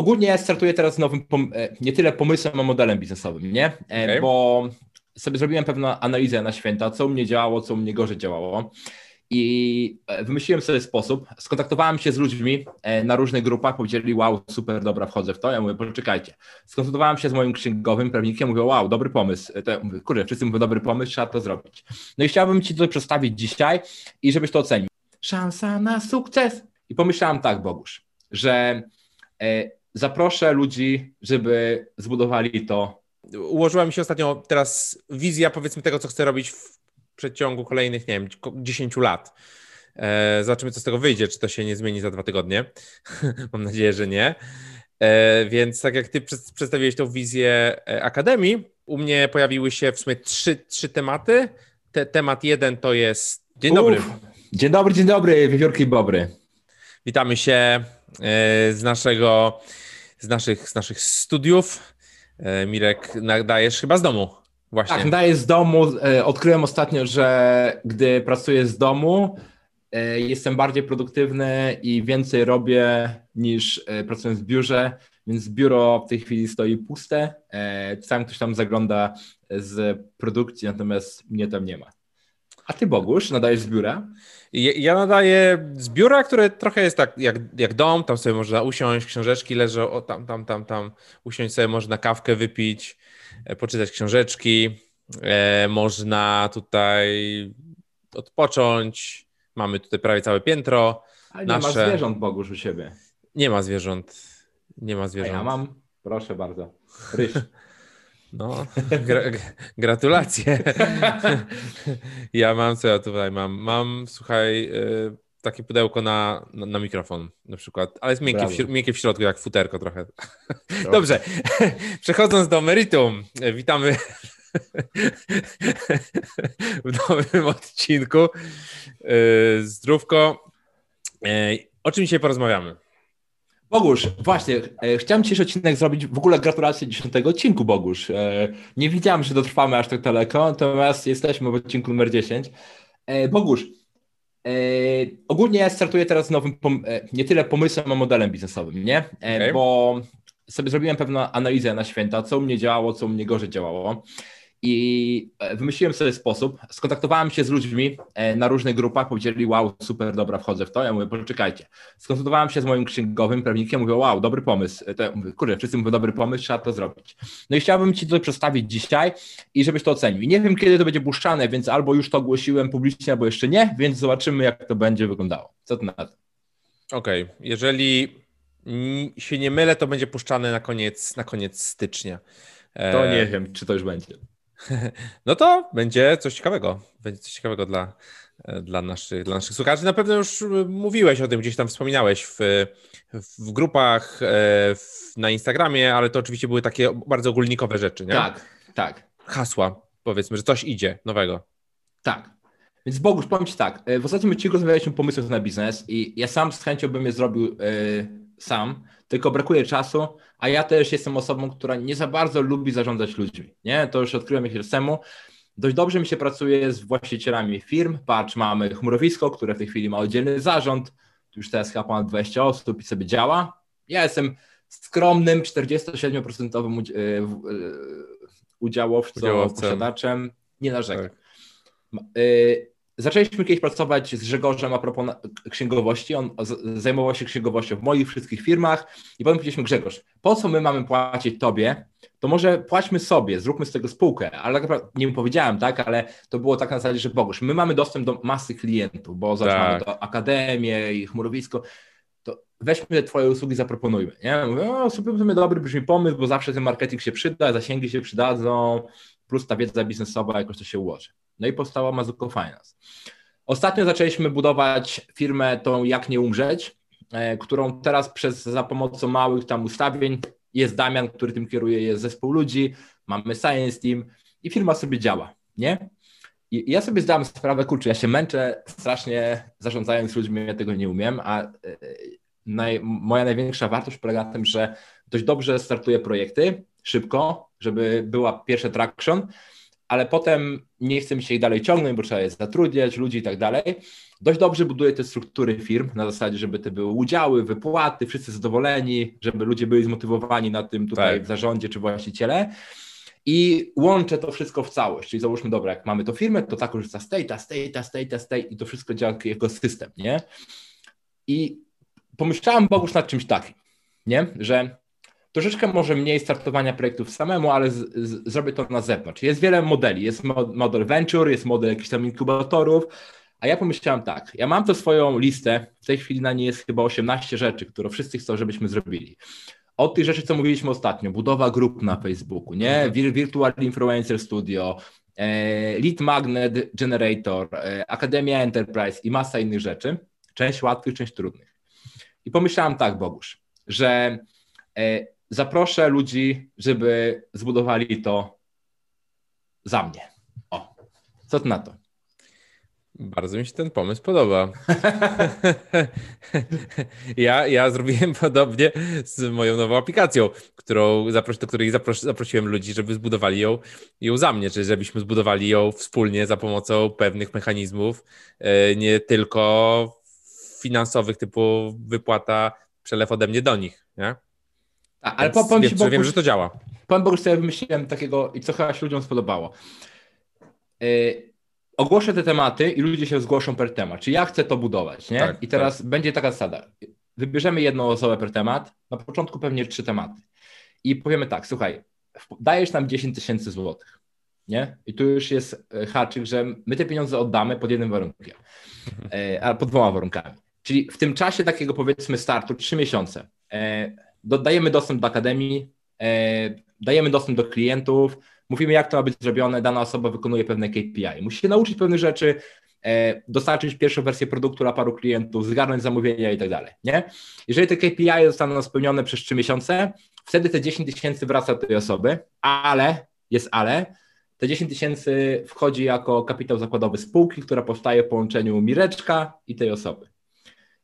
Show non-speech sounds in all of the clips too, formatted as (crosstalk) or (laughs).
ogólnie startuję teraz z nowym, e, nie tyle pomysłem, a modelem biznesowym, nie? E, okay. Bo sobie zrobiłem pewną analizę na święta, co u mnie działało, co u mnie gorzej działało. I e, wymyśliłem sobie sposób, skontaktowałem się z ludźmi na różnych grupach, powiedzieli, wow, super, dobra, wchodzę w to. Ja mówię, poczekajcie. Skontaktowałem się z moim księgowym, prawnikiem, mówię, wow, dobry pomysł. To ja mówię, kurde, wszyscy mówią, dobry pomysł, trzeba to zrobić. No i chciałbym Ci to przedstawić dzisiaj i żebyś to ocenił. Szansa na sukces. I pomyślałem tak, Bogusz, że zaproszę ludzi, żeby zbudowali to. Ułożyła mi się ostatnio teraz wizja, powiedzmy, tego, co chcę robić w przeciągu kolejnych, nie wiem, 10 lat. E, zobaczymy, co z tego wyjdzie, czy to się nie zmieni za dwa tygodnie. (laughs) Mam nadzieję, że nie. E, więc tak jak ty przedstawiłeś tą wizję e, Akademii, u mnie pojawiły się w sumie trzy, trzy tematy. Te, temat jeden to jest... Dzień dobry. Uf. Dzień dobry, dzień dobry, wiewiórki Bobry. Witamy się z naszego z naszych, z naszych studiów. E, Mirek, nadajesz chyba z domu. Właśnie. Tak, nadaję z domu. E, odkryłem ostatnio, że gdy pracuję z domu, e, jestem bardziej produktywny i więcej robię niż pracując w biurze, więc biuro w tej chwili stoi puste. Czasami ktoś tam zagląda z produkcji, natomiast mnie tam nie ma. A ty, Bogusz, nadajesz z biura? Ja, nadaję z biura, które trochę jest tak jak, jak dom, tam sobie można usiąść, książeczki leżą, o, tam, tam, tam, tam, usiąść sobie, można kawkę wypić, e, poczytać książeczki, e, można tutaj odpocząć, mamy tutaj prawie całe piętro. Ale nie nasze... ma zwierząt, Bogusz, u siebie. Nie ma zwierząt, nie ma zwierząt. A ja mam, proszę bardzo, ryś. (laughs) No, gra, gratulacje. Ja mam, co ja tutaj mam? Mam, słuchaj, y, takie pudełko na, na, na, mikrofon na przykład, ale jest miękkie w, miękkie w środku, jak futerko trochę. Dobrze, przechodząc do meritum, witamy w nowym odcinku. Y, zdrówko. Y, o czym dzisiaj porozmawiamy? Bogusz, właśnie, e, chciałem dzisiejszy odcinek zrobić, w ogóle gratulacje 10 odcinku, Bogusz. E, nie widziałem, że dotrwamy aż tak daleko, natomiast jesteśmy w odcinku numer 10. E, Bogusz, e, ogólnie startuję teraz z nowym, e, nie tyle pomysłem, a modelem biznesowym, nie? E, okay. Bo sobie zrobiłem pewną analizę na święta, co u mnie działało, co u mnie gorzej działało. I e, wymyśliłem sobie sposób, skontaktowałem się z ludźmi e, na różnych grupach, powiedzieli, wow, super, dobra, wchodzę w to. Ja mówię, poczekajcie. Skontaktowałem się z moim księgowym, prawnikiem, mówię, wow, dobry pomysł. To ja mówię, kurde, wszyscy mówią, dobry pomysł, trzeba to zrobić. No i chciałbym Ci to przedstawić dzisiaj i żebyś to ocenił. I nie wiem, kiedy to będzie puszczane, więc albo już to ogłosiłem publicznie, albo jeszcze nie, więc zobaczymy, jak to będzie wyglądało. Co to na to? Okej, okay. jeżeli się nie mylę, to będzie puszczane na koniec, na koniec stycznia. To nie wiem, czy to już będzie. (laughs) No to będzie coś ciekawego. Będzie coś ciekawego dla, dla, naszych, dla naszych słuchaczy. Na pewno już mówiłeś o tym, gdzieś tam wspominałeś w, w grupach, e, w, na Instagramie, ale to oczywiście były takie bardzo ogólnikowe rzeczy, nie? Tak, tak. Hasła, powiedzmy, że coś idzie nowego. Tak. Więc Bogusz, powiem Ci tak, e, w ostatnim odcinku rozmawialiśmy o pomysłach na biznes i ja sam z chęcią bym je zrobił y, sam, tylko brakuje czasu, a ja też jestem osobą, która nie za bardzo lubi zarządzać ludźmi. Nie? To już odkryłem jakiś temu. Dość dobrze mi się pracuje z właścicielami firm. Patrz, mamy chmurowisko, które w tej chwili ma oddzielny zarząd. Już teraz chyba ponad 20 osób i sobie działa. Ja jestem skromnym 47% e, e, udziałowcą, Udziałowcem. posiadaczem. Nie narzekam. Tak. Zaczęliśmy kiedyś pracować z Grzegorzem a propos księgowości. On zajmował się księgowością w moich wszystkich firmach i potem powiedzieliśmy, Grzegorz, po co my mamy płacić tobie? To może płaćmy sobie, zróbmy z tego spółkę. Ale tak nie powiedziałem, tak, ale to było tak na zasadzie, że Bogusz, my mamy dostęp do masy klientów, bo zaczynamy tak. to akademię i chmurowisko, to weźmy te twoje usługi, zaproponujmy. Nie? Mówię, o, super, dobry brzmi pomysł, bo zawsze ten marketing się przyda, zasięgi się przydadzą, plus ta wiedza biznesowa jakoś to się ułoży. No i powstała Mazuko Finance. Ostatnio zaczęliśmy budować firmę tą Jak nie umrzeć, e, którą teraz przez za pomocą małych tam ustawień jest Damian, który tym kieruje, jest zespół ludzi, mamy Science Team i firma sobie działa, nie? I ja sobie zdałem sprawę, kurczę, ja się męczę strasznie zarządzając ludźmi, ja tego nie umiem, a e, naj, moja największa wartość polega na tym, że dość dobrze startuję projekty, szybko, żeby była pierwsza traction, ale potem nie chce mi się ich dalej ciągnąć, bo trzeba je zatrudniać, ludzi i tak dalej. Dość dobrze buduję te struktury firm na zasadzie, żeby te były udziały, wypłaty, wszyscy zadowoleni, żeby ludzie byli zmotywowani na tym tutaj tak. w zarządzie czy właściciele. I łączę to wszystko w całość. Czyli załóżmy, dobra, jak mamy to firmę, to tak korzysta z tej, ta, z tej, ta, z tej, ta, z tej i to wszystko działa jako system, nie? I pomyślałem Bogusz nad czymś takim, nie? Że troszeczkę może mniej startowania projektów samemu, ale z, z, zrobię to na zewnątrz. Jest wiele modeli. Jest model venture, jest model jakichś tam inkubatorów, a ja pomyślałem tak, ja mam to swoją listę, w tej chwili na niej jest chyba 18 rzeczy, które wszyscy chcą, żebyśmy zrobili. Od tych rzeczy, co mówiliśmy ostatnio, budowa grup na Facebooku, nie? Mhm. Virtual Influencer Studio, e, Lead Magnet Generator, e, Akademia Enterprise i masa innych rzeczy. Część łatwych, część trudnych. I pomyślałem tak, Bogusz, że e, zaproszę ludzi, żeby zbudowali to za mnie. O, co ty na to? Bardzo mi się ten pomysł podoba. (laughs) ja, ja zrobiłem podobnie z moją nową aplikacją, którą do której zapros- zaprosiłem ludzi, żeby zbudowali ją, ją za mnie, czyli żebyśmy zbudowali ją wspólnie za pomocą pewnych mechanizmów, e, nie tylko finansowych, typu wypłata, przelew ode mnie do nich. Nie? A, ale Więc, powiem, Bogu, wiem, że to działa. Powiem Bogu, ja wymyśliłem takiego i co chyba się ludziom spodobało. Yy, ogłoszę te tematy i ludzie się zgłoszą per temat. Czy ja chcę to budować, nie? Tak, I teraz tak. będzie taka zasada. Wybierzemy jedną osobę per temat, na początku pewnie trzy tematy. I powiemy tak, słuchaj, dajesz nam 10 tysięcy złotych, nie? I tu już jest e, haczyk, że my te pieniądze oddamy pod jednym warunkiem, mhm. a pod dwoma warunkami. Czyli w tym czasie takiego powiedzmy startu, trzy miesiące, e, dodajemy dostęp do akademii, dajemy dostęp do klientów, mówimy, jak to ma być zrobione, dana osoba wykonuje pewne KPI. Musi się nauczyć pewnych rzeczy, e, dostarczyć pierwszą wersję produktu dla paru klientów, zgarnąć zamówienia i tak dalej, nie? Jeżeli te KPI zostaną spełnione przez 3 miesiące, wtedy te 10 tysięcy wraca do tej osoby, ale, jest ale, te 10 tysięcy wchodzi jako kapitał zakładowy spółki, która powstaje w połączeniu Mireczka i tej osoby.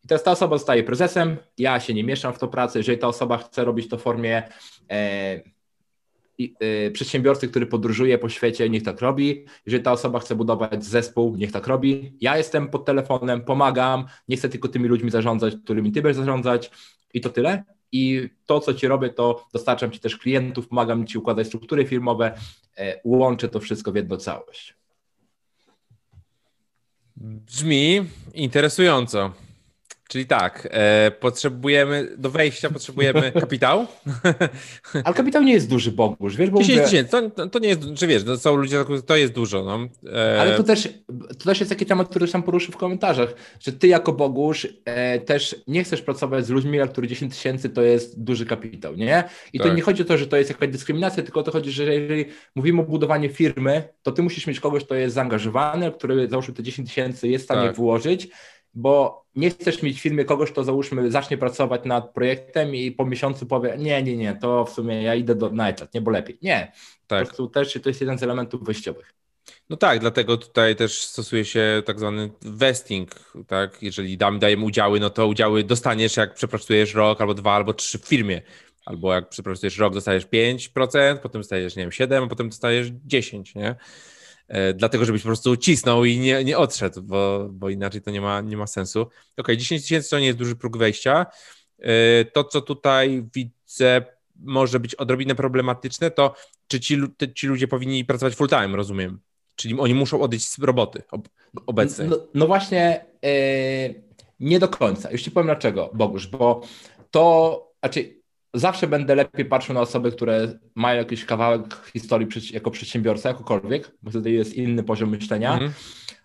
I teraz ta osoba zostaje prezesem, ja się nie mieszam w to pracę, jeżeli ta osoba chce robić to w formie e, Y, przedsiębiorcy, który podróżuje po świecie, niech tak robi. Jeżeli ta osoba chce budować zespół, niech tak robi. Ja jestem pod telefonem, pomagam, nie chcę tylko tymi ludźmi zarządzać, którymi ty będziesz zarządzać i to tyle. I to, co ci robię, to dostarczam ci też klientów, pomagam ci układać struktury firmowe, e, łączę to wszystko w jedną całość. Brzmi interesująco. Czyli tak, e, potrzebujemy, do wejścia potrzebujemy (laughs) kapitał. Ale kapitał nie jest duży, Bogusz, wiesz, bo 10 tysięcy, to, to nie jest, czy wiesz, to są ludzie, to jest dużo. No. E... Ale to też, to też jest taki temat, który sam poruszył w komentarzach, że ty jako Bogusz e, też nie chcesz pracować z ludźmi, dla których 10 tysięcy to jest duży kapitał, nie? I tak. to nie chodzi o to, że to jest jakaś dyskryminacja, tylko o to chodzi, że jeżeli mówimy o budowaniu firmy, to ty musisz mieć kogoś, kto jest zaangażowany, który załóżmy te 10 tysięcy jest w stanie tak. włożyć, bo nie chcesz mieć w firmie kogoś, kto załóżmy zacznie pracować nad projektem i po miesiącu powie, nie, nie, nie, to w sumie ja idę do, na etat, nie, bo lepiej. Nie, tak. po prostu też to jest jeden z elementów wejściowych. No tak, dlatego tutaj też stosuje się tak zwany vesting, tak? Jeżeli dam, dajemy udziały, no to udziały dostaniesz, jak przepracujesz rok, albo dwa, albo trzy w firmie. Albo jak przepracujesz rok, dostajesz 5%, potem dostajesz, nie wiem, 7, a potem dostajesz 10, nie? E, dlatego żebyś po prostu cisnął i nie, nie odszedł, bo, bo inaczej to nie ma, nie ma sensu. Ok, 10 tysięcy to nie jest duży próg wejścia. E, to, co tutaj widzę, może być odrobinę problematyczne, to czy ci, ci ludzie powinni pracować full time, rozumiem? Czyli oni muszą odejść z roboty ob, obecnej. No, no właśnie, yy, nie do końca. Już ci powiem dlaczego, Bogusz, bo to, znaczy zawsze będę lepiej patrzył na osoby, które mają jakiś kawałek historii jako przedsiębiorca, jakokolwiek, bo wtedy jest inny poziom myślenia. Mm.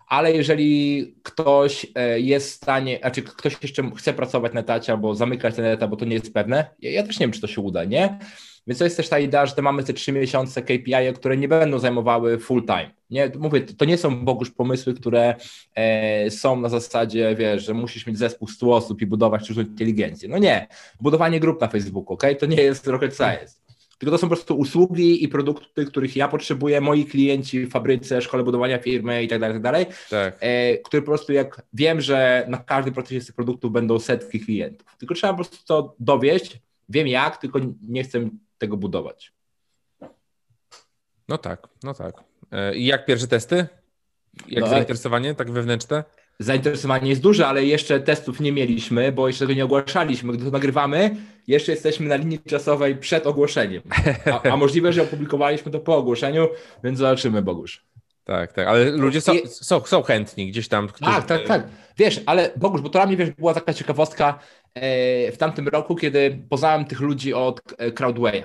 Ale jeżeli ktoś e, jest w stanie, znaczy ktoś jeszcze chce pracować na etacie albo zamykać ten etat, bo to nie jest pewne, ja, ja też nie wiem, czy to się uda, nie? Więc to jest też ta idea, że mamy te trzy miesiące KPI, które nie będą zajmowały full time. Nie, mówię, to nie są Bogusz pomysły, które e, są na zasadzie, wiesz, że musisz mieć zespół 100 osób i budować sztuczną inteligencję. No nie, budowanie grup na Facebooku, ok? To nie jest rocket science. Tylko to są po prostu usługi i produkty, których ja potrzebuję, moi klienci w fabryce, szkole budowania firmy i tak dalej, tak dalej, tak. E, które po prostu jak wiem, że na każdym procesie z tych produktów będą setki klientów. Tylko trzeba po prostu to dowieść, wiem jak, tylko nie chcę tego budować. No tak, no tak. E, I jak pierwsze testy? Jak no, zainteresowanie, tak wewnętrzne? Zainteresowanie jest duże, ale jeszcze testów nie mieliśmy, bo jeszcze tego nie ogłaszaliśmy. Gdy to nagrywamy, jeszcze jesteśmy na linii czasowej przed ogłoszeniem. A, a możliwe, że opublikowaliśmy to po ogłoszeniu, więc zobaczymy, Bogusz. Tak, tak, ale ludzie są, są, są chętni gdzieś tam. Którzy... Tak, tak, tak. Wiesz, ale Bogusz, bo to dla mnie wiesz, była taka ciekawostka w tamtym roku, kiedy poznałem tych ludzi od e, Crowdwaya.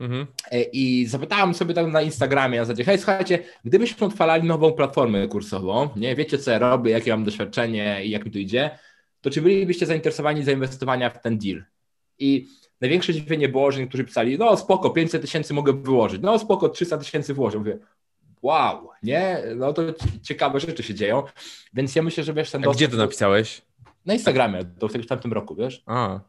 Mhm. E, I zapytałem sobie tam na Instagramie na zasadzie, hej, słuchajcie, gdybyśmy odpalali nową platformę kursową, nie wiecie co ja robię, jakie mam doświadczenie i jak mi to idzie, to czy bylibyście zainteresowani zainwestowania w ten deal? I największe zdziwienie było, że niektórzy pisali, no spoko, 500 tysięcy mogę wyłożyć, no spoko, 300 tysięcy włożę. Mówię, wow, nie? No to ciekawe rzeczy się dzieją, więc ja myślę, że wiesz ten A gdzie to napisałeś? Na Instagramie, to w tamtym roku, wiesz? A.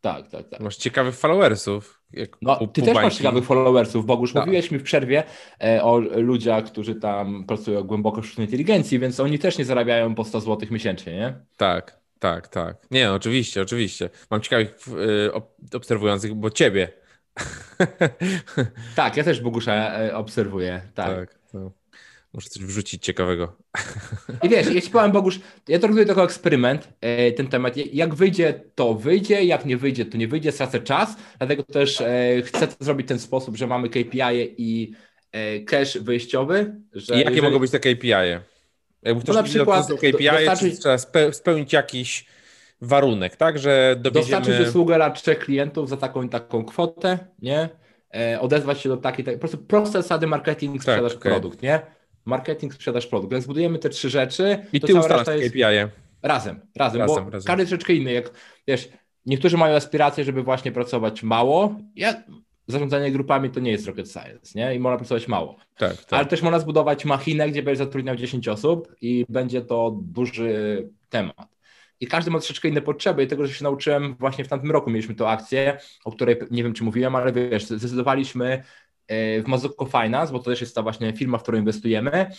Tak, tak, tak. Masz ciekawych followersów. no, ty też masz ciekawych followersów, Bogusz. Tak. Mówiłeś mi w przerwie e, o ludziach, którzy tam pracują głęboko w sztucznej inteligencji, więc oni też nie zarabiają po 100 zł miesięcznie, nie? Tak, tak, tak. Nie, oczywiście, oczywiście. Mam ciekawych y, obserwujących, bo ciebie. (laughs) tak, ja też Bogusza e, obserwuję. Tak. tak no. Muszę coś wrzucić ciekawego. (laughs) I wiesz, ja ci powiem, Bogusz, ja to robię jako eksperyment, e, ten temat. Jak wyjdzie, to wyjdzie, jak nie wyjdzie, to nie wyjdzie, stracę czas, dlatego też e, chcę to zrobić w ten sposób, że mamy KPI i e, cache wyjściowy. Że I jakie jeżeli... mogą być te KPI? Jakby ktoś no na przykład KPI, dostarczy... trzeba spełnić jakiś warunek, tak, że dowieziemy... Dostarczyć usługę dla trzech klientów za taką i taką kwotę, nie? odezwać się do takiej, tak, po prostu proste zasady marketing, sprzedaż tak, okay. produkt, nie? Marketing, sprzedaż, produkt. Więc budujemy te trzy rzeczy. I ty ustalasz jest... KPI. -e. Razem, razem, razem, bo razem. każdy troszeczkę inny. Jak, wiesz, niektórzy mają aspiracje, żeby właśnie pracować mało. Ja, zarządzanie grupami to nie jest rocket science, nie? I można pracować mało. Tak, tak. Ale też można zbudować machinę, gdzie będziesz zatrudniał 10 osób i będzie to duży temat. I każdy ma troszeczkę inne potrzeby i tego, że się nauczyłem właśnie w tamtym roku mieliśmy tę akcję, o której nie wiem, czy mówiłem, ale wiesz, zdecydowaliśmy w Mazurko Finance, bo to też jest ta właśnie firma, w którą inwestujemy, e,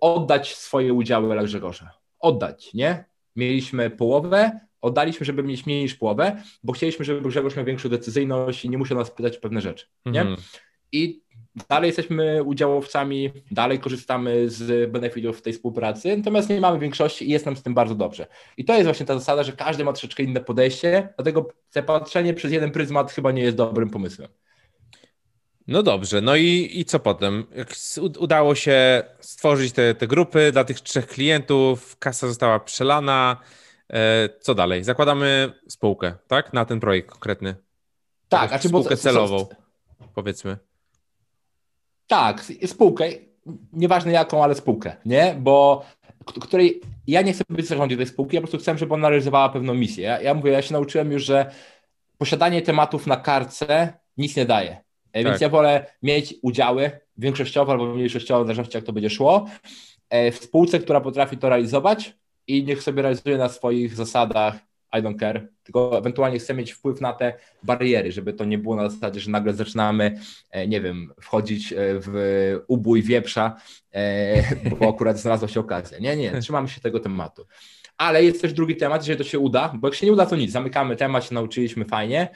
oddać swoje udziały dla Grzegorza. Oddać, nie? Mieliśmy połowę, oddaliśmy, żeby mieć mniej niż połowę, bo chcieliśmy, żeby Grzegorz miał większą decyzyjność i nie musiał nas pytać o pewne rzeczy, nie? Mhm. I dalej jesteśmy udziałowcami, dalej korzystamy z benefitów tej współpracy, natomiast nie mamy większości i jest nam z tym bardzo dobrze. I to jest właśnie ta zasada, że każdy ma troszeczkę inne podejście, dlatego te patrzenie przez jeden pryzmat chyba nie jest dobrym pomysłem. No dobrze, no i, i co potem? Udało się stworzyć te, te grupy dla tych trzech klientów, kasa została przelana, e, co dalej? Zakładamy spółkę, tak? Na ten projekt konkretny. Tak, a czy spółkę bo, celową, powiedzmy. Tak, spółkę, nieważne jaką, ale spółkę, nie? Bo której ja nie chcę być zarządzie tej spółki, ja po prostu chcę, żeby ona realizowała pewną misję. Ja, ja mówię, ja się nauczyłem już, że posiadanie tematów na kartce nic nie daje E, więc tak. ja wolę mieć udziały większościowe albo mniejszościowe, w zależności jak to będzie szło, e, w spółce, która potrafi to realizować i niech sobie realizuje na swoich zasadach, I don't care, tylko ewentualnie chcę mieć wpływ na te bariery, żeby to nie było na zasadzie, że nagle zaczynamy, e, nie wiem, wchodzić w ubój wieprza, bo akurat znalazła się okazja. Nie, nie, trzymamy się tego tematu. Ale jest też drugi temat, jeżeli to się uda, bo jak się nie uda, to nic, zamykamy temat, się nauczyliśmy fajnie,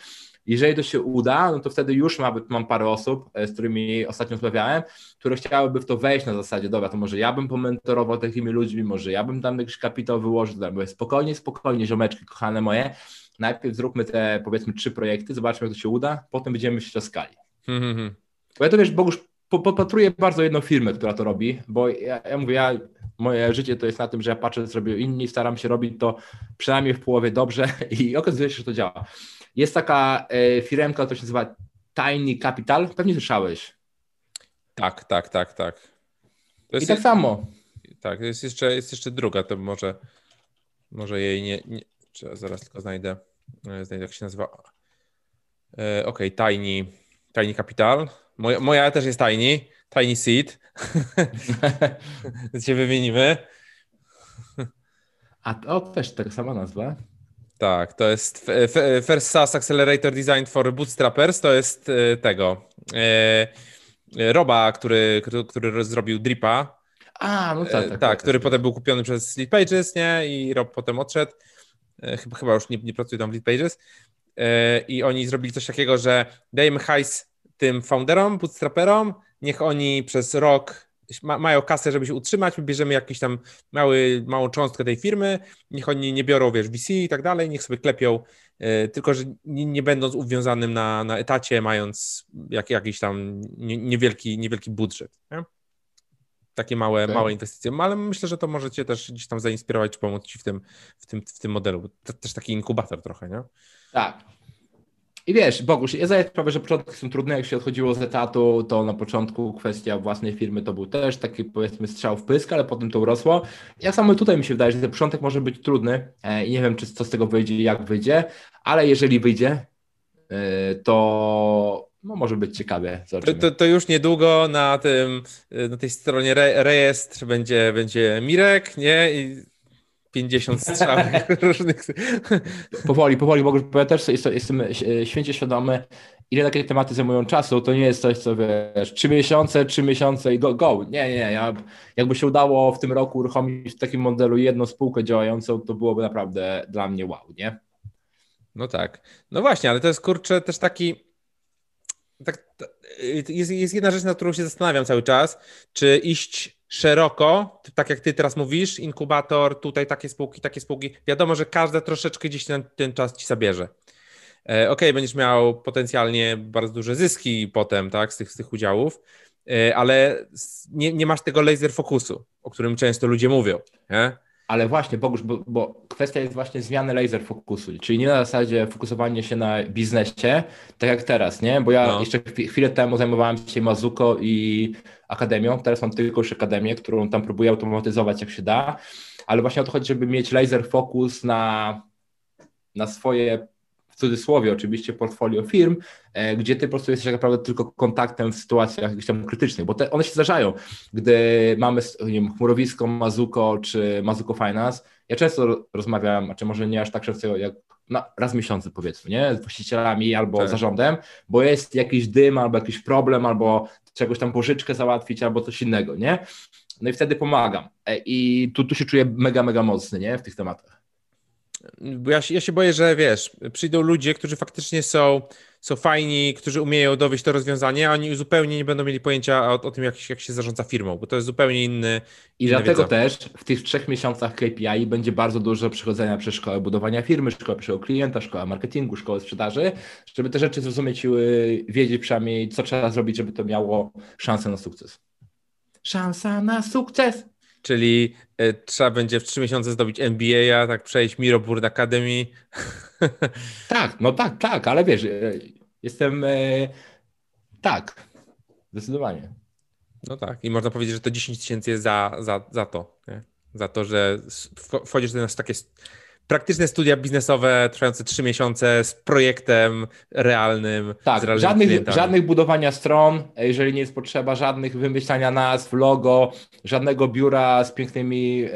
jeżeli to się uda, no to wtedy już mam, mam parę osób, e, z którymi ostatnio rozmawiałem, które chciałyby w to wejść na zasadzie, dobra, to może ja bym pomentorował takimi ludźmi, może ja bym tam jakiś kapitał wyłożył, mówię, spokojnie, spokojnie, ziomeczki, kochane moje, najpierw zróbmy te powiedzmy trzy projekty, zobaczmy jak to się uda, potem będziemy myśleć o skali. Hmm. Bo ja to wiesz, Bogusz, popatruję bardzo jedną firmę, która to robi, bo ja, ja mówię, ja, moje życie to jest na tym, że ja patrzę, co robią inni, staram się robić to przynajmniej w połowie dobrze (laughs) i okazuje się, że to działa. Jest taka e, firmka, która się nazywa Tiny Capital. Pewnie słyszałeś. Tak, tak, tak, tak. I tak samo. Tak, jest jeszcze, jest jeszcze druga, to może, może jej nie, nie zaraz tylko znajdę, e, znajdę jak się nazywa. E, ok, Tiny, Tiny Capital. Moja, moja też jest Tiny, Tiny Seed. (laughs) Więc się wymienimy. A to też taka sama nazwa. Tak, to jest First SaaS Accelerator Design for Bootstrappers, to jest e, tego e, Roba, który, który zrobił Dripa. A, no tak. Tak, tak, tak który tak. potem był kupiony przez Lead Pages, nie? I Rob potem odszedł. Chyba, chyba już nie, nie pracuje tam w Lead Pages. I oni zrobili coś takiego, że dajemy hajs tym founderom, bootstrapperom, niech oni przez rok ma, mają kasę, żeby się utrzymać, my bierzemy jakiś tam mały, małą cząstkę tej firmy, niech oni nie biorą, wiesz, VC i tak dalej, niech sobie klepią, yy, tylko że nie, nie, będąc uwiązanym na, na etacie, mając jak, jakiś tam nie, niewielki, niewielki budżet. Nie? Takie małe, okay. małe inwestycje, ale myślę, że to możecie też gdzieś tam zainspirować, czy pomóc Ci w tym, w tym, w tym modelu. To też taki inkubator trochę, nie? Tak, i wiesz, Bogusz, ja zdaję sprawę, że początki są trudne, jak się odchodziło z etatu, to na początku kwestia własnej firmy to był też taki powiedzmy strzał w pysk, ale potem to urosło. Jak samo tutaj mi się wydaje, że ten początek może być trudny e, i nie wiem, czy co z tego wyjdzie jak wyjdzie, ale jeżeli wyjdzie, e, to no, może być ciekawie. To, to, już niedługo na, tym, na tej stronie re, rejestr będzie, będzie Mirek, nie? I 50 (laughs) strzałek różnych. Powoli, powoli, bo ja też jestem święcie świadomy, ile takie tematy zajmują czasu, to nie jest coś, co wiesz, trzy miesiące, trzy miesiące i go, go. Nie, nie, ja, jakby się udało w tym roku uruchomić w takim modelu jedną spółkę działającą, to byłoby naprawdę dla mnie wow, nie? No tak. No właśnie, ale to jest kurczę też taki tak, jest, jest jedna rzecz, nad którą się zastanawiam cały czas, czy iść szeroko, tak jak ty teraz mówisz, inkubator, tutaj takie spółki, takie spółki. Wiadomo, że każda troszeczkę gdzieś ten, ten czas ci zabierze. E, ok, będziesz miał potencjalnie bardzo duże zyski potem, tak, z tych, z tych udziałów, e, ale nie, nie masz tego laser fokusu, o którym często ludzie mówią. Nie? Ale właśnie, Bogusz, bo, bo, kwestia jest właśnie zmiany laser fokusu, czyli nie na zasadzie fokusowanie się na biznesie, tak jak teraz, nie? Bo ja no. jeszcze chwilę temu zajmowałem się Mazuko i Akademią, teraz mam tylko już Akademię, którą tam próbuję automatyzować jak się da, ale właśnie o to chodzi, żeby mieć laser fokus na, na swoje cudzysłowie oczywiście portfolio firm, e, gdzie ty po prostu jesteś tak naprawdę tylko kontaktem w sytuacjach jakichś tam krytycznych, bo te, one się zdarzają, gdy mamy nie wiem, chmurowisko Mazuko czy Mazuko Finance, ja często rozmawiam, czy znaczy może nie aż tak często jak no, raz w miesiącu powiedzmy, nie? Z właścicielami albo tak. zarządem, bo jest jakiś dym albo jakiś problem, albo czegoś tam pożyczkę załatwić, albo coś innego, nie? No i wtedy pomagam. E, I tu, tu się czuję mega, mega mocny, nie? W tych tematach. Bo ja, ja się boję, że wiesz, przyjdą ludzie, którzy faktycznie są, są fajni, którzy umieją dowieść to rozwiązanie, a oni zupełnie nie będą mieli pojęcia o, o tym, jak, jak się zarządza firmą, bo to jest zupełnie inny. I dlatego wiedza. też w tych trzech miesiącach KPI będzie bardzo dużo przechodzenia przez szkołę budowania firmy, szkołę pierwszego klienta, szkoła marketingu, szkołę sprzedaży, żeby te rzeczy zrozumieć, wiedzieć przynajmniej, co trzeba zrobić, żeby to miało szansę na sukces. Szansa na sukces! Czyli e, trzeba będzie w trzy miesiące zdobyć NBA, tak przejść Mirrorboard Academy. (laughs) Tak, no tak, tak, ale wiesz, e, jestem e, tak, zdecydowanie. No tak, i można powiedzieć, że to 10 tysięcy jest za, za, za to, nie? za to, że wchodzisz w takie praktyczne studia biznesowe trwające trzy miesiące z projektem realnym. Tak, żadnych, żadnych budowania stron, jeżeli nie jest potrzeba, żadnych wymyślania nazw, logo, żadnego biura z pięknymi e,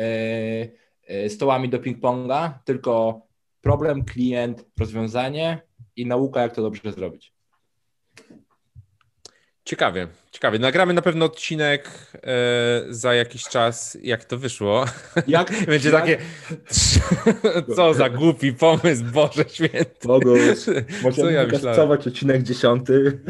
e, stołami do ping-ponga, tylko problem, klient, rozwiązanie i nauka, jak to dobrze zrobić. Ciekawie, ciekawie. Nagramy na pewno odcinek e, za jakiś czas, jak to wyszło. Jak? (laughs) Będzie jak? takie, (laughs) co za głupi pomysł, Boże Święty. Mogę, (laughs) możemy ja wykastować odcinek dziesiąty.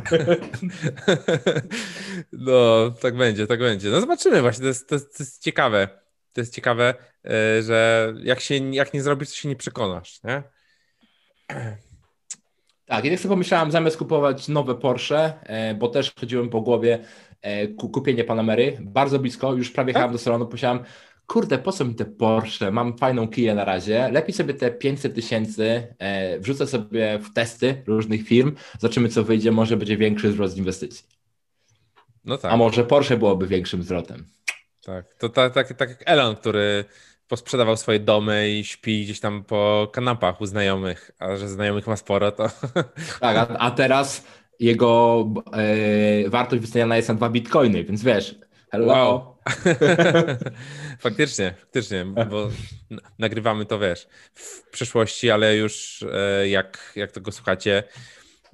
no, tak będzie, tak będzie. No zobaczymy właśnie, to jest, to jest, to jest ciekawe. To jest ciekawe, e, że jak, się, jak nie zrobisz, to się nie przekonasz, nie? (clears throat) Tak, i tak sobie pomyślałem, zamiast kupować nowe Porsche, e, bo też chodziłem po głowie e, kupienie Panamery, bardzo blisko, już prawie jechałem do salonu, pomyślałem, kurde, po co mi te Porsche, mam fajną kiję na razie, lepiej sobie te 500 tysięcy e, wrzucę sobie w testy różnych firm, zobaczymy co wyjdzie, może będzie większy wzrost inwestycji. No tak. A może Porsche byłoby większym zwrotem. Tak, to tak, tak, tak jak Elon, który posprzedawał swoje domy i śpi gdzieś tam po kanapach u znajomych, a że znajomych ma sporo, to... (laughs) Tak, a, a teraz jego e, wartość wyceniana jest na dwa bitcoiny, więc wiesz, hello. Wow. (laughs) faktycznie, faktycznie, bo nagrywamy to, wiesz, w przyszłości, ale już e, jak, jak tego słuchacie,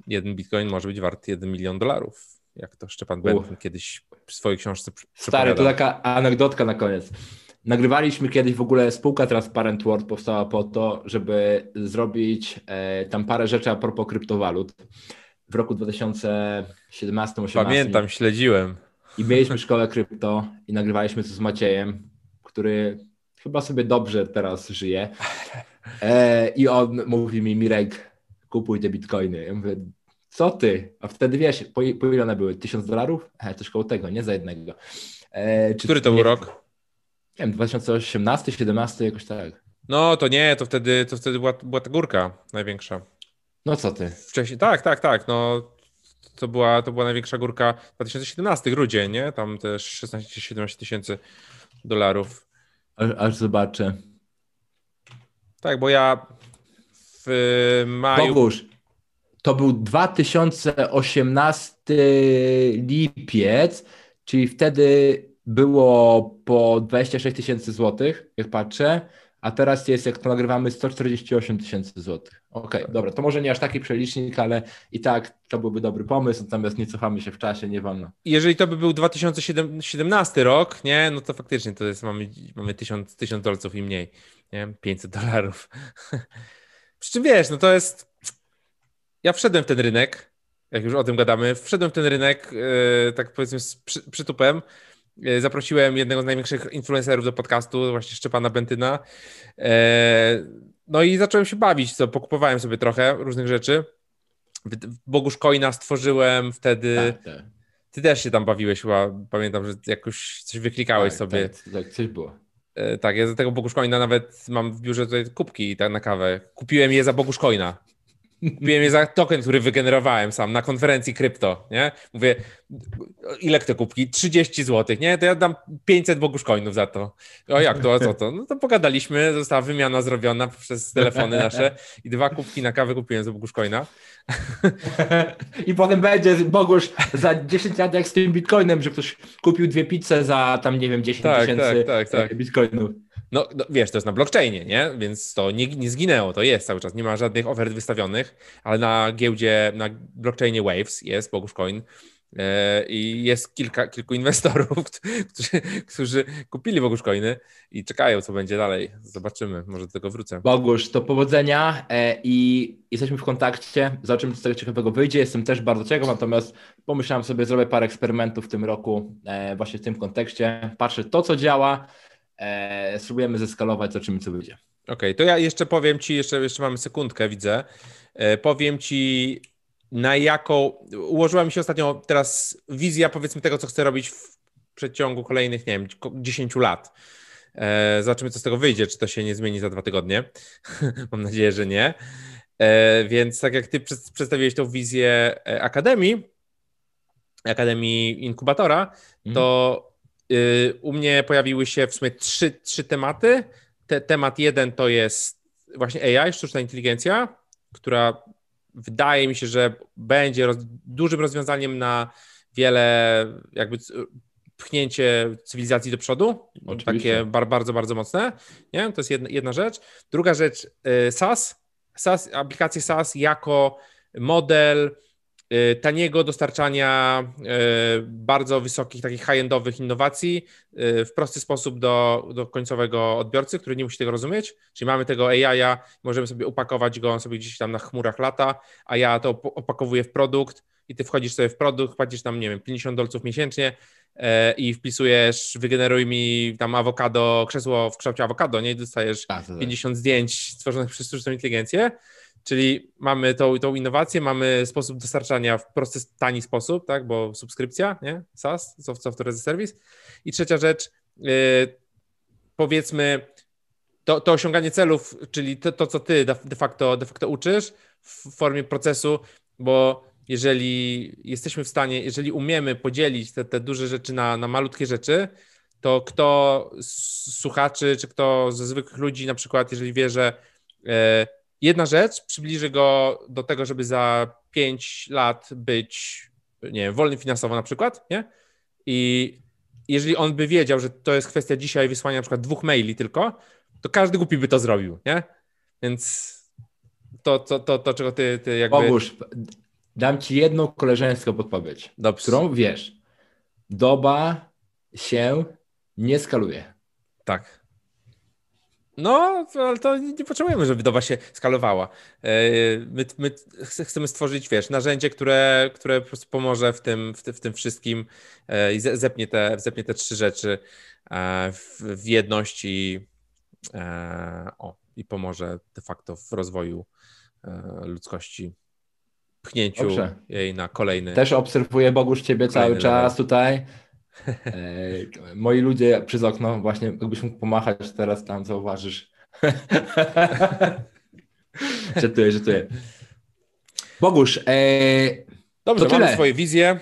jeden bitcoin może być wart 1 milion dolarów, jak to Szczepan Benton kiedyś w swojej książce Stary, to taka anegdotka na koniec. Nagrywaliśmy kiedyś w ogóle spółka Transparent World powstała po to, żeby zrobić e, tam parę rzeczy a propos kryptowalut. W roku 2017-2018. Pamiętam, śledziłem. i mieliśmy szkołę krypto i nagrywaliśmy to z Maciejem, który chyba sobie dobrze teraz żyje. E, I on mówi mi, Mirek, kupuj te bitcoiny. Ja mówię, co ty? A wtedy wiesz, po, po ile one były? Tysiąc dolarów? E, coś koło tego, nie za jednego. E, Który to był rok? Nie wiem, 2018, 17, jakoś tak. No to nie, to wtedy, to wtedy była, była ta górka największa. No co ty? Wcześniej, tak, tak, tak. No, to była, to była największa górka 2017, grudzień, nie? Tam też 16-17 tysięcy dolarów. Aż, aż, zobaczę. Tak, bo ja w maju... Bogusz, to był 2018 lipiec, czyli wtedy było po 26 tysięcy złotych, jak patrzę, a teraz jest, jak to nagrywamy, 148 tysięcy złotych. Okej, okay, dobra, to może nie aż taki przelicznik, ale i tak to byłby dobry pomysł, natomiast nie cofamy się w czasie, nie wolno. Jeżeli to by był 2017 rok, nie, no to faktycznie to jest, mamy, mamy 1000, 1000 dolców i mniej, nie, 500 dolarów. (laughs) Przy czym wiesz, no to jest, ja wszedłem w ten rynek, jak już o tym gadamy, wszedłem w ten rynek, yy, tak powiedzmy z przy, przytupem, zaprosiłem jednego z największych influencerów do podcastu, właśnie Szczepana Bentyna. E, no i zacząłem się bawić, co pokupowałem sobie trochę różnych rzeczy. Bogusz Coina stworzyłem wtedy. Tak, tak. Ty też się tam bawiłeś chyba, pamiętam, że jakoś coś wyklikałeś tak, sobie. Tak, tak, coś było. E, tak, ja do tego Bogusz Coina nawet mam w biurze tutaj kubki tak na kawę. Kupiłem je za Bogusz Coina. Kupiłem je za token, który wygenerowałem sam na konferencji krypto, nie? Mówię, ile te kubki? 30 zł, nie? To ja dam 500 bogusz coinów za to. O jak to, a co to? No to pogadaliśmy, została wymiana zrobiona przez telefony nasze i dwa kubki na kawę kupiłem za bogusz coina. (laughs) I potem będzie Bogusz za 10 lat jak z tym bitcoinem, że ktoś kupił dwie pizze za tam, nie wiem, 10 tak, tysięcy tak, tak, tak. bitcoinów. No, no, wiesz, to jest na blockchainie, nie? Więc to nie, nie zginęło, to jest cały czas. Nie ma żadnych ofert wystawionych, ale na giełdzie, na blockchainie Waves jest Bogusz Coin e, i jest kilka, kilku inwestorów, (laughs) którzy, którzy kupili Bogusz Coiny i czekają, co będzie dalej. Zobaczymy, może do tego wrócę. Bogusz, to powodzenia e, i jesteśmy w kontakcie. Zobaczymy, co z tego ciekawego wyjdzie. Jestem też bardzo ciekaw, natomiast pomyślałem sobie, zrobię parę eksperymentów w tym roku e, właśnie w tym kontekście. Patrzę to, co działa, e, spróbujemy zeskalować, zobaczymy co wyjdzie. Okej, okay, to ja jeszcze powiem Ci, jeszcze, jeszcze mamy sekundkę, widzę. E, powiem Ci, na jaką. Ułożyła mi się ostatnio teraz wizja, powiedzmy, tego, co chcę robić w przeciągu kolejnych, nie wiem, 10 lat. E, zobaczymy, co z tego wyjdzie, czy to się nie zmieni za dwa tygodnie. (laughs) Mam nadzieję, że nie. E, więc tak jak Ty przedstawiłeś tą wizję e, Akademii, Akademii Inkubatora, mhm. to Y, u mnie pojawiły się w sumie trzy, trzy tematy. Te, temat jeden to jest właśnie AI, sztuczna inteligencja, która wydaje mi się, że będzie roz, dużym rozwiązaniem na wiele jakby pchnięcie cywilizacji do przodu. Oczywiście. Takie bar, bardzo, bardzo mocne. Nie? To jest jedna, jedna rzecz. Druga rzecz, y, SaaS. SaaS, aplikacje SaaS jako model Y, taniego dostarczania y, bardzo wysokich, takich high-endowych innowacji y, w prosty sposób do, do końcowego odbiorcy, który nie musi tego rozumieć. Czyli mamy tego AI, możemy sobie upakować go, on sobie gdzieś tam na chmurach lata, a ja to opakowuję w produkt i ty wchodzisz sobie w produkt, płacisz tam, nie wiem, 50 dolców miesięcznie i wpisujesz, wygeneruj mi tam awokado, krzesło w kształcie awokado, nie? I dostajesz 50 tak, tak. zdjęć stworzonych przez sztuczną inteligencję Czyli mamy tą, tą innowację, mamy sposób dostarczania w prosty, tani sposób, tak, bo subskrypcja, nie? SaaS, Software as a Service. I trzecia rzecz, yy, powiedzmy, to, to osiąganie celów, czyli to, to, co ty de facto, de facto uczysz w formie procesu, bo jeżeli jesteśmy w stanie, jeżeli umiemy podzielić te, te duże rzeczy na, na malutkie rzeczy, to kto z słuchaczy, czy kto ze zwykłych ludzi, na przykład, jeżeli wie, że yy, jedna rzecz przybliży go do tego, żeby za 5 lat być, nie wiem, wolny finansowo na przykład, nie? I jeżeli on by wiedział, że to jest kwestia dzisiaj wysłania na przykład dwóch maili tylko, to każdy głupi by to zrobił, nie? Więc to, to, to, to czego ty, ty jakby... Bogusz, dam ci jedną koleżeńską podpowiedź, Dobrze. którą wiesz. Doba się nie skaluje. Tak. No, ale to nie potrzebujemy, żeby doba się skalowała. E, my, my chcemy stworzyć, wiesz, narzędzie, które, które po prostu pomoże w tym, w, tym, w tym wszystkim e, i zepnie te, zepnie te trzy rzeczy e, w, w jedności o, i pomoże de facto w rozwoju ludzkości, pchnięciu Dobrze. jej na kolejny. Też obserwuję Bogusz ciebie cały czas tutaj. Moi ludzie przez okno, właśnie jakbyś mógł pomachać teraz tam, zauważysz. (laughs) żartuję, żartuję. Bogusz, e... Dobrze, to mamy tyle. swoje wizje.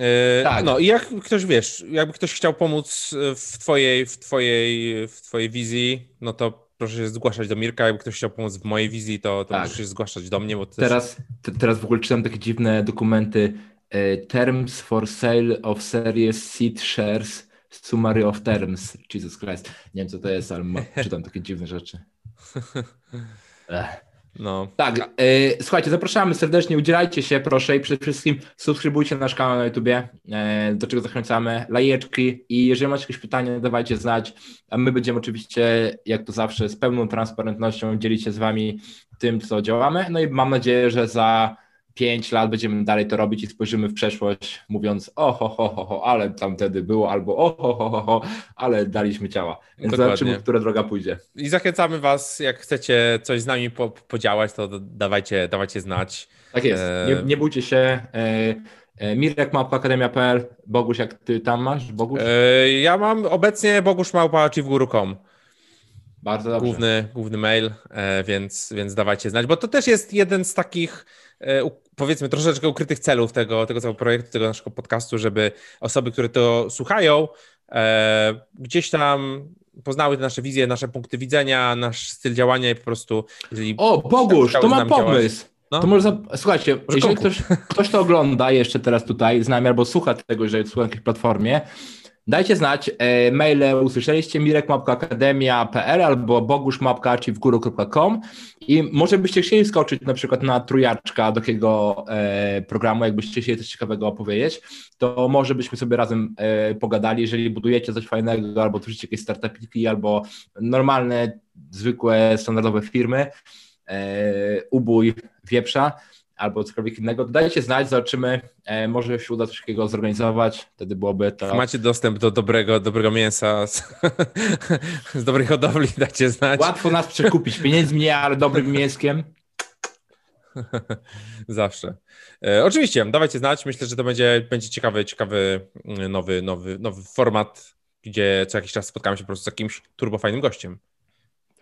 E... Tak. No i jak ktoś, wiesz, jakby ktoś chciał pomóc w twojej, w twojej, w twojej wizji, no to proszę się zgłaszać do Mirka. Jakby ktoś chciał pomóc w mojej wizji, to, to tak. proszę się zgłaszać do mnie. Bo teraz, też... teraz w ogóle czytam takie dziwne dokumenty E, terms for sale of series seed shares summary of terms. Jesus Christ. Nie wiem, co to jest, ale (laughs) czytam takie dziwne rzeczy. (laughs) Ech. No. Tak, e, słuchajcie, zapraszamy serdecznie, udzielajcie się proszę i przede wszystkim subskrybujcie nasz kanał na YouTubie, e, do czego zachęcamy, lajeczki i jeżeli macie jakieś pytania, dawajcie znać, a my będziemy oczywiście, jak to zawsze, z pełną transparentnością dzielić się z wami tym, co działamy, no i mam nadzieję, że za 5 lat będziemy dalej to robić i spojrzymy w przeszłość, mówiąc o ho, ho, ho, ho ale tam wtedy było, albo o ho, ho, ho, ho ale daliśmy ciała. Więc Dokładnie. zobaczymy, która droga pójdzie. I zachęcamy Was, jak chcecie coś z nami po, podziałać, to dawajcie, dawajcie znać. Tak jest, e... nie, nie bójcie się. E... e Mirek Małpa Akademia.pl. Bogusz, jak ty tam masz? Bogusz? Ja mam obecnie Bogusz Małpa Bardzo dobrze. Główny, główny mail, e, więc, więc dawajcie znać, bo to też jest jeden z takich E, powiedzmy troszeczkę ukrytych celów tego, tego całego projektu, tego naszego podcastu, żeby osoby, które to słuchają, e, gdzieś tam poznały te nasze wizje, nasze punkty widzenia, nasz styl działania i po prostu jeżeli... O, Bogusz, to mam pomysł! No. To może, słuchajcie, może jeżeli ktoś, ktoś to ogląda jeszcze teraz tutaj z nami albo słucha tego, jeżeli słucha na jakiejś platformie, Dajcie znać, e, maile usłyszeliście mirek.akademia.pl albo bogusz.archiwguru.com i może byście chcieli skoczyć na przykład na trójaczka do takiego e, programu, jakbyście chcieli coś ciekawego opowiedzieć, to może byśmy sobie razem e, pogadali, jeżeli budujecie coś fajnego albo tworzycie jakieś startupiki albo normalne, zwykłe, standardowe firmy, e, ubój wieprza, albo cokolwiek innego, dajcie znać, zobaczymy, e, może się uda coś takiego zorganizować, wtedy byłoby to... Macie dostęp do dobrego, dobrego mięsa z, (laughs) z dobrej hodowli, dajcie znać. Łatwo nas przekupić, pieniędzmi ale dobrym mięskiem. (laughs) Zawsze. E, oczywiście, dawajcie znać, myślę, że to będzie, będzie ciekawy, ciekawy mm, nowy, nowy, nowy format, gdzie co jakiś czas spotkamy się po prostu z jakimś turbofajnym gościem.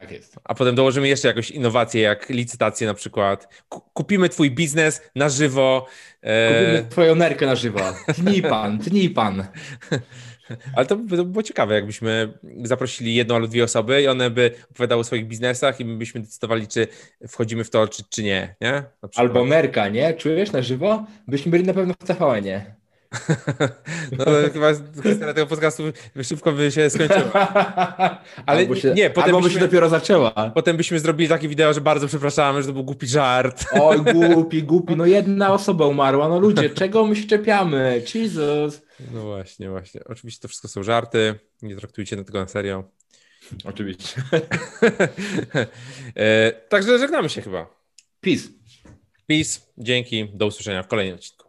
Tak jest. A potem dołożymy jeszcze jakąś innowację, jak licytację na przykład. Kupimy twój biznes na żywo. E, Kupimy twoją nerkę na żywo. Tnij pan, tnij pan. (laughs) Ale to by, to by było ciekawe, jakbyśmy zaprosili jedną albo dwie osoby i one by opowiadały o swoich biznesach i my byśmy decydowali, czy wchodzimy w to, czy, czy nie, nie? Albo nerka, nie? Czujesz na żywo? Byśmy byli na pewno w TVN, nie? No chyba kwestia tego podcastu szybko by się skończyła. (laughs) Ale się, nie, potem byśmy, by się dopiero zaczęła. Potem byśmy zrobili takie wideo, że bardzo przepraszamy, że to był głupi żart. Oj, (laughs) głupi, głupi. No jedna osoba umarła. No ludzie, (laughs) czego my się czepiamy? Jesus. No właśnie, właśnie. Oczywiście to wszystko są żarty. Nie traktujcie tego na serio. Oczywiście. e, także żegnamy się chyba. Peace. Peace. Dzięki. Do usłyszenia w kolejnym odcinku.